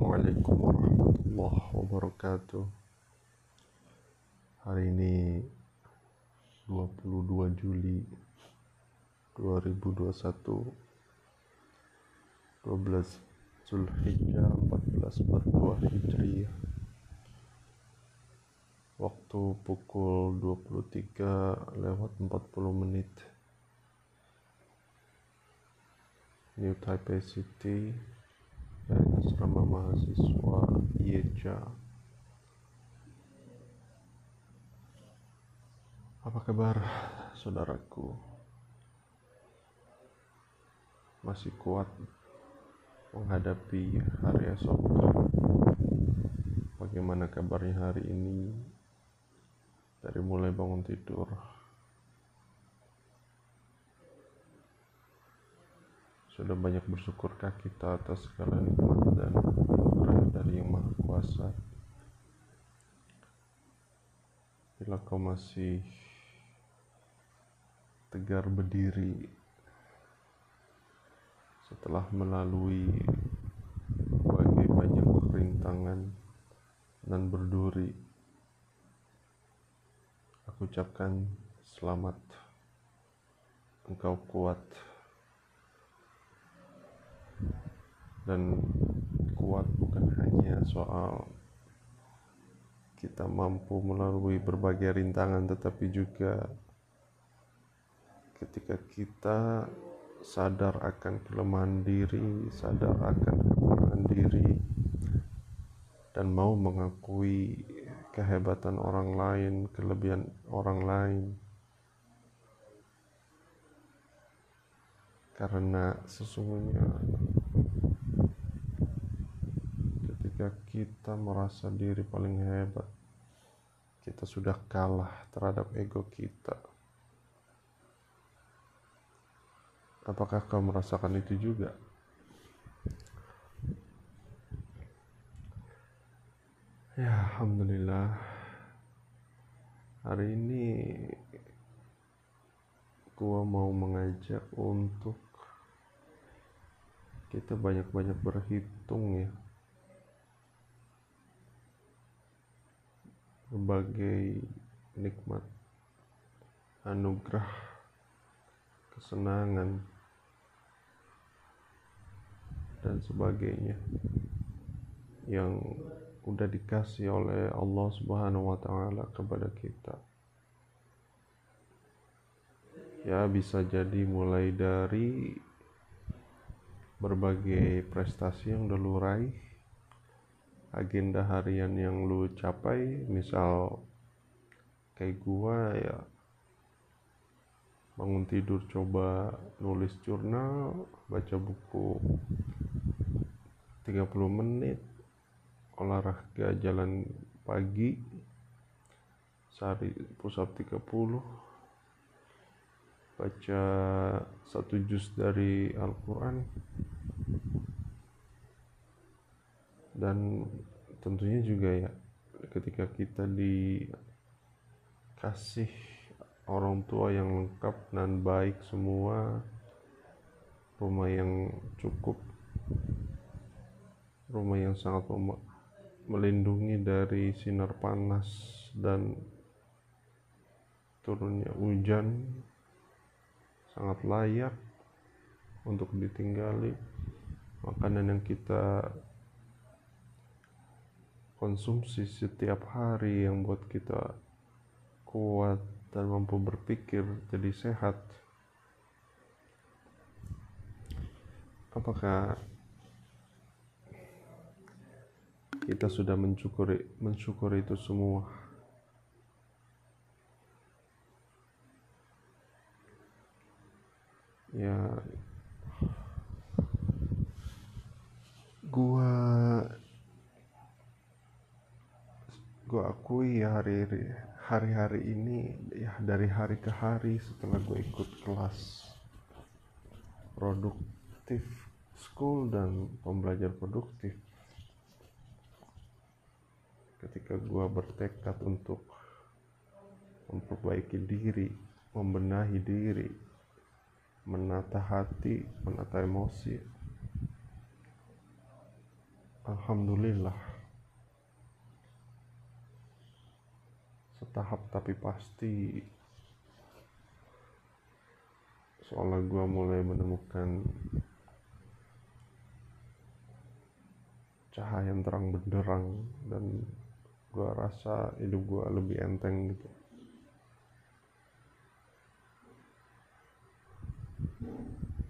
Assalamualaikum warahmatullahi wabarakatuh. Hari ini 22 Juli 2021 12 Zulhijjah 1442 Hijriah. Waktu pukul 23 lewat 40 menit. New Taipei City dari asrama mahasiswa Yeja. Apa kabar saudaraku? Masih kuat menghadapi hari esok? Bagaimana kabarnya hari ini? Dari mulai bangun tidur Sudah banyak bersyukurkah kita atas segala nikmat dan anugerah dari Yang Maha Kuasa? Bila kau masih tegar berdiri setelah melalui berbagai banyak rintangan dan berduri, aku ucapkan selamat. Engkau kuat. Dan kuat bukan hanya soal kita mampu melalui berbagai rintangan tetapi juga ketika kita sadar akan kelemahan diri, sadar akan kekurangan diri dan mau mengakui kehebatan orang lain, kelebihan orang lain. Karena sesungguhnya ketika kita merasa diri paling hebat, kita sudah kalah terhadap ego kita. Apakah kau merasakan itu juga? Ya, alhamdulillah. Hari ini gua mau mengajak untuk kita banyak-banyak berhitung ya berbagai nikmat, anugerah, kesenangan, dan sebagainya yang udah dikasih oleh Allah Subhanahu wa taala kepada kita. Ya, bisa jadi mulai dari berbagai prestasi yang udah raih agenda harian yang lu capai misal kayak gua ya bangun tidur coba nulis jurnal baca buku 30 menit olahraga jalan pagi sehari pusat 30 baca satu juz dari Al-Quran dan tentunya juga ya ketika kita dikasih orang tua yang lengkap dan baik semua rumah yang cukup rumah yang sangat melindungi dari sinar panas dan turunnya hujan sangat layak untuk ditinggali. Makanan yang kita konsumsi setiap hari yang buat kita kuat dan mampu berpikir jadi sehat. Apakah kita sudah mensyukuri mensyukuri itu semua? Ya. Gua gue akui ya hari hari hari ini ya dari hari ke hari setelah gue ikut kelas produktif school dan pembelajar produktif ketika gue bertekad untuk memperbaiki diri membenahi diri menata hati menata emosi Alhamdulillah setahap tapi pasti soalnya gue mulai menemukan cahaya yang terang benderang dan gue rasa hidup gue lebih enteng gitu.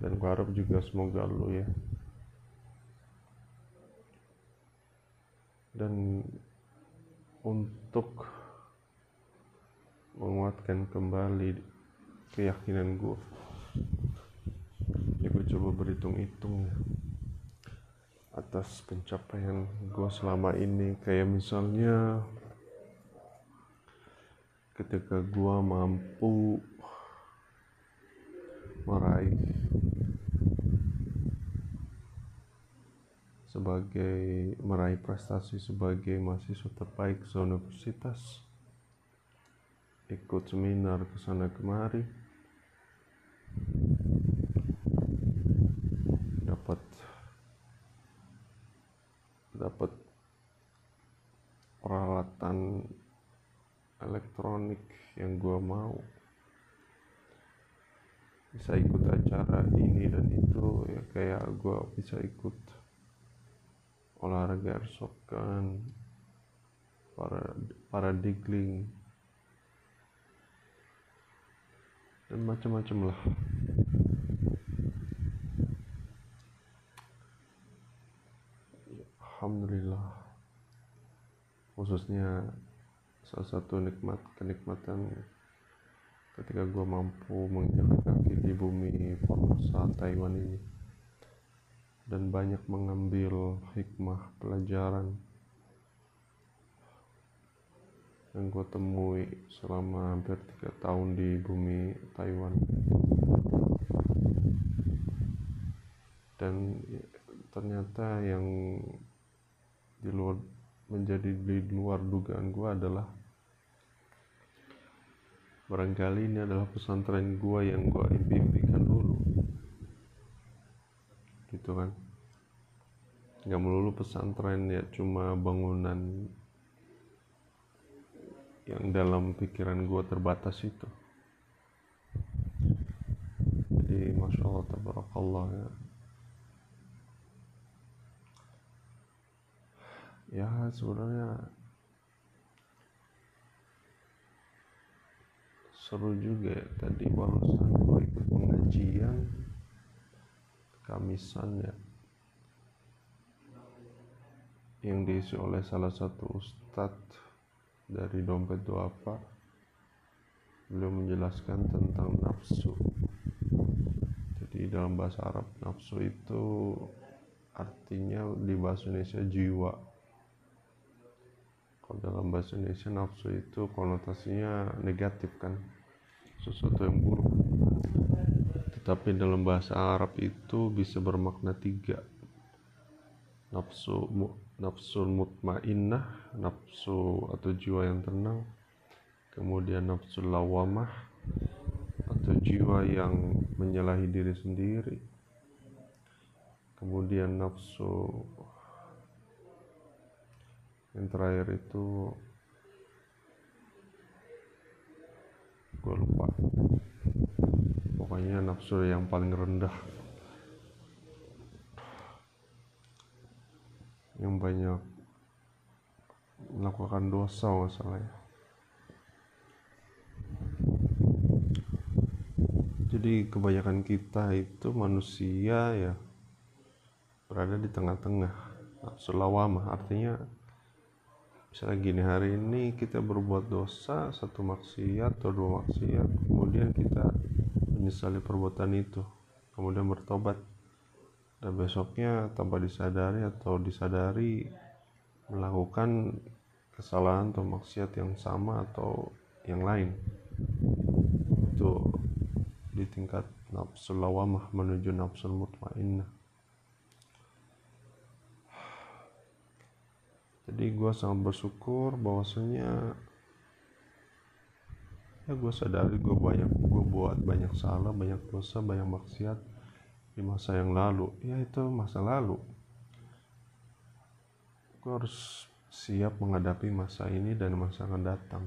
Dan gue harap juga semoga lo ya. Dan untuk menguatkan kembali keyakinan gue ya gue coba berhitung-hitung ya atas pencapaian gue selama ini. Kayak misalnya ketika gue mampu meraih sebagai meraih prestasi sebagai mahasiswa terbaik seuniversitas ikut seminar ke sana kemari. Dapat dapat peralatan elektronik yang gua mau. Bisa ikut acara ini dan itu ya kayak gua bisa ikut olahraga airsoft kan para para digling dan macam-macam lah. Alhamdulillah. Khususnya salah satu nikmat kenikmatan ketika gue mampu menginjakan kaki di bumi Formosa Taiwan ini. Dan banyak mengambil hikmah pelajaran yang gue temui selama hampir tiga tahun di bumi Taiwan. Dan ternyata yang di luar menjadi di luar dugaan gue adalah barangkali ini adalah pesantren gue yang gue impikan dulu. Gitu kan? Nggak melulu pesantren ya cuma bangunan yang dalam pikiran gue terbatas itu. Jadi masya Allah tabarakallah ya. Ya sebenarnya seru juga ya tadi barusan gue ikut pengajian kamisan ya yang diisi oleh salah satu ustadz dari dompet apa? Beliau menjelaskan tentang nafsu. Jadi dalam bahasa Arab nafsu itu artinya di bahasa Indonesia jiwa. Kalau dalam bahasa Indonesia nafsu itu konotasinya negatif kan? Sesuatu yang buruk. Tetapi dalam bahasa Arab itu bisa bermakna tiga. Nafsu nafsu mutmainnah nafsu atau jiwa yang tenang. Kemudian nafsu lawamah atau jiwa yang menyalahi diri sendiri. Kemudian nafsu yang terakhir itu gue lupa. Pokoknya nafsu yang paling rendah yang banyak melakukan dosa masalahnya. Jadi kebanyakan kita itu manusia ya berada di tengah-tengah. Nafsu lawamah artinya misalnya gini hari ini kita berbuat dosa satu maksiat atau dua maksiat kemudian kita menyesali perbuatan itu kemudian bertobat dan besoknya tanpa disadari atau disadari melakukan kesalahan atau maksiat yang sama atau yang lain. Itu di tingkat nafsu lawamah menuju nafsu mutmainnah. Jadi gue sangat bersyukur bahwasanya ya gue sadari gue banyak gue buat banyak salah banyak dosa banyak maksiat di masa yang lalu. Ya itu masa lalu. Gue harus siap menghadapi masa ini dan masa akan datang.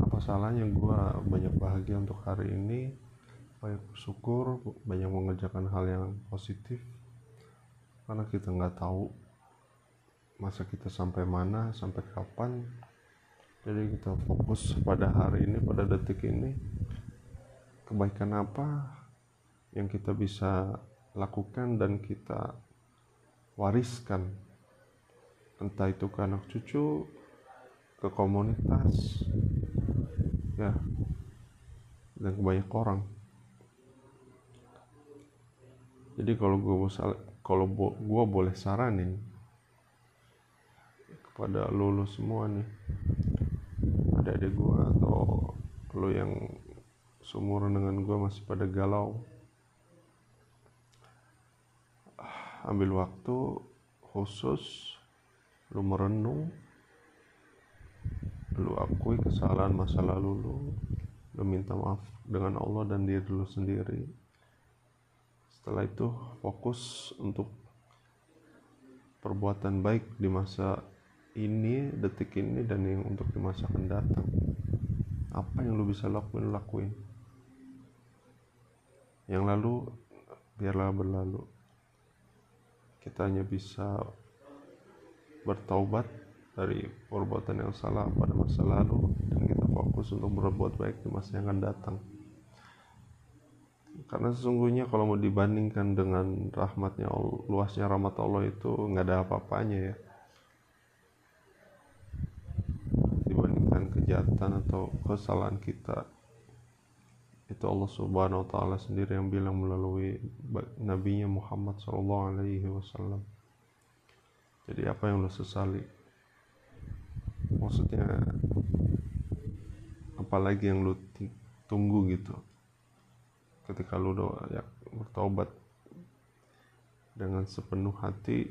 Apa salahnya gue banyak bahagia untuk hari ini? Banyak bersyukur banyak mengerjakan hal yang positif. Karena kita nggak tahu masa kita sampai mana sampai kapan. Jadi kita fokus pada hari ini pada detik ini. Kebaikan apa yang kita bisa lakukan dan kita wariskan. Entah itu ke anak cucu ke komunitas ya dan ke banyak orang. Jadi kalau gue kalau gue boleh saranin kepada lo, lo semua nih ada adik gue atau lo yang seumuran dengan gue masih pada galau ambil waktu khusus lu merenung lu akui kesalahan masa lalu lu lu minta maaf dengan Allah dan diri lu sendiri. Setelah itu fokus untuk perbuatan baik di masa ini detik ini dan yang untuk di masa akan datang. Apa yang lu bisa lakuin lakuin. Yang lalu biarlah berlalu kita hanya bisa bertaubat dari perbuatan yang salah pada masa lalu dan kita fokus untuk berbuat baik di masa yang akan datang. Karena sesungguhnya kalau mau dibandingkan dengan rahmatnya luasnya rahmat Allah itu nggak ada apa-apanya ya. Kejahatan atau kesalahan kita itu Allah Subhanahu wa taala sendiri yang bilang melalui nabinya Muhammad sallallahu alaihi wasallam. Jadi apa yang lo sesali? Maksudnya apalagi yang lo tunggu gitu ketika lo doa ya bertobat dengan sepenuh hati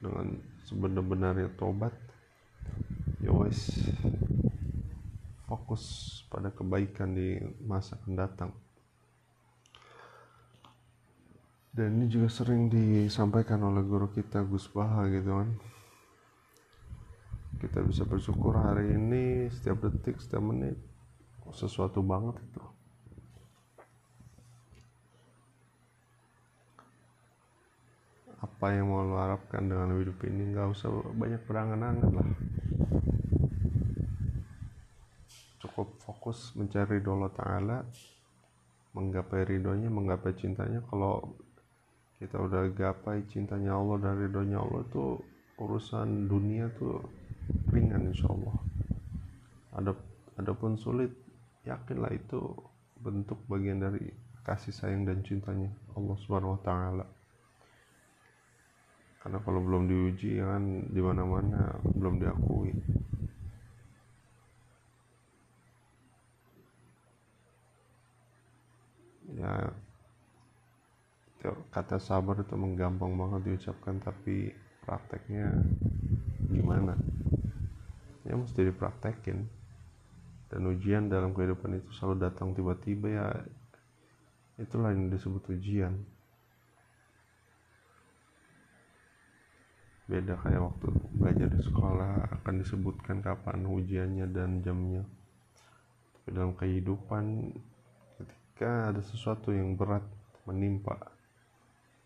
dengan sebenar-benarnya tobat ya wes fokus pada kebaikan di masa mendatang dan ini juga sering disampaikan oleh guru kita Gus Baha gitu kan. Kita bisa bersyukur hari ini setiap detik setiap menit sesuatu banget itu. Apa yang mau lo harapkan dengan hidup ini? Nggak usah banyak berangan-angan lah cukup fokus mencari doa Ta'ala menggapai ridhonya menggapai cintanya. Kalau kita udah gapai cintanya Allah dan ridhonya Allah tuh urusan dunia tuh ringan insya Allah ada adapun sulit yakinlah itu bentuk bagian dari kasih sayang dan cintanya Allah Subhanahu wa taala. Karena kalau belum diuji kan di mana-mana belum diakui ya kata sabar itu menggampang banget diucapkan tapi prakteknya gimana? Ya mesti dipraktekin. Dan ujian dalam kehidupan itu selalu datang tiba-tiba ya itulah yang disebut ujian. Beda kayak waktu belajar di sekolah akan disebutkan kapan ujiannya dan jamnya. Tapi dalam kehidupan ketika ada sesuatu yang berat menimpa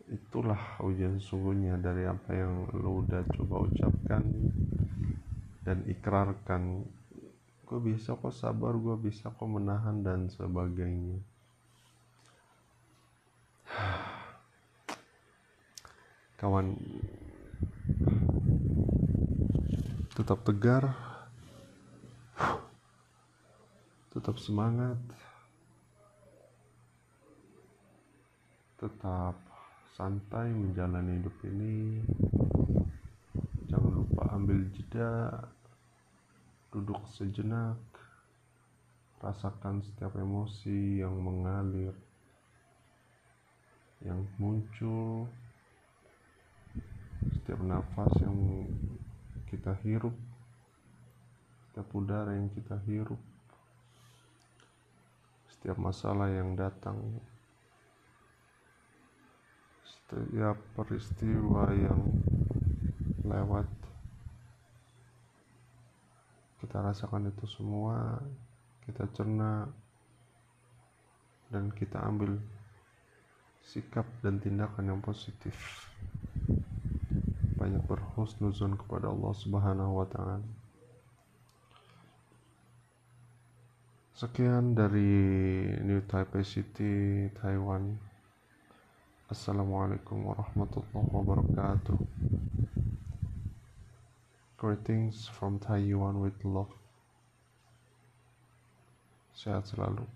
itulah ujian sesungguhnya dari apa yang lo udah coba ucapkan dan ikrarkan. Gue bisa kok sabar gue bisa kok menahan dan sebagainya. Kawan tetap tegar tetap semangat tetap santai menjalani hidup ini. Jangan lupa ambil jeda duduk sejenak rasakan setiap emosi yang mengalir yang muncul setiap nafas yang kita hirup setiap udara yang kita hirup setiap masalah yang datang setiap peristiwa yang lewat. Kita rasakan itu semua kita cerna dan kita ambil sikap dan tindakan yang positif. Banyak berhusnuzon kepada Allah Subhanahu wa taala. Sekian dari New Taipei City, Taiwan. Assalamualaikum warahmatullahi wabarakatuh. Greetings from Taiwan with love. Sehat selalu.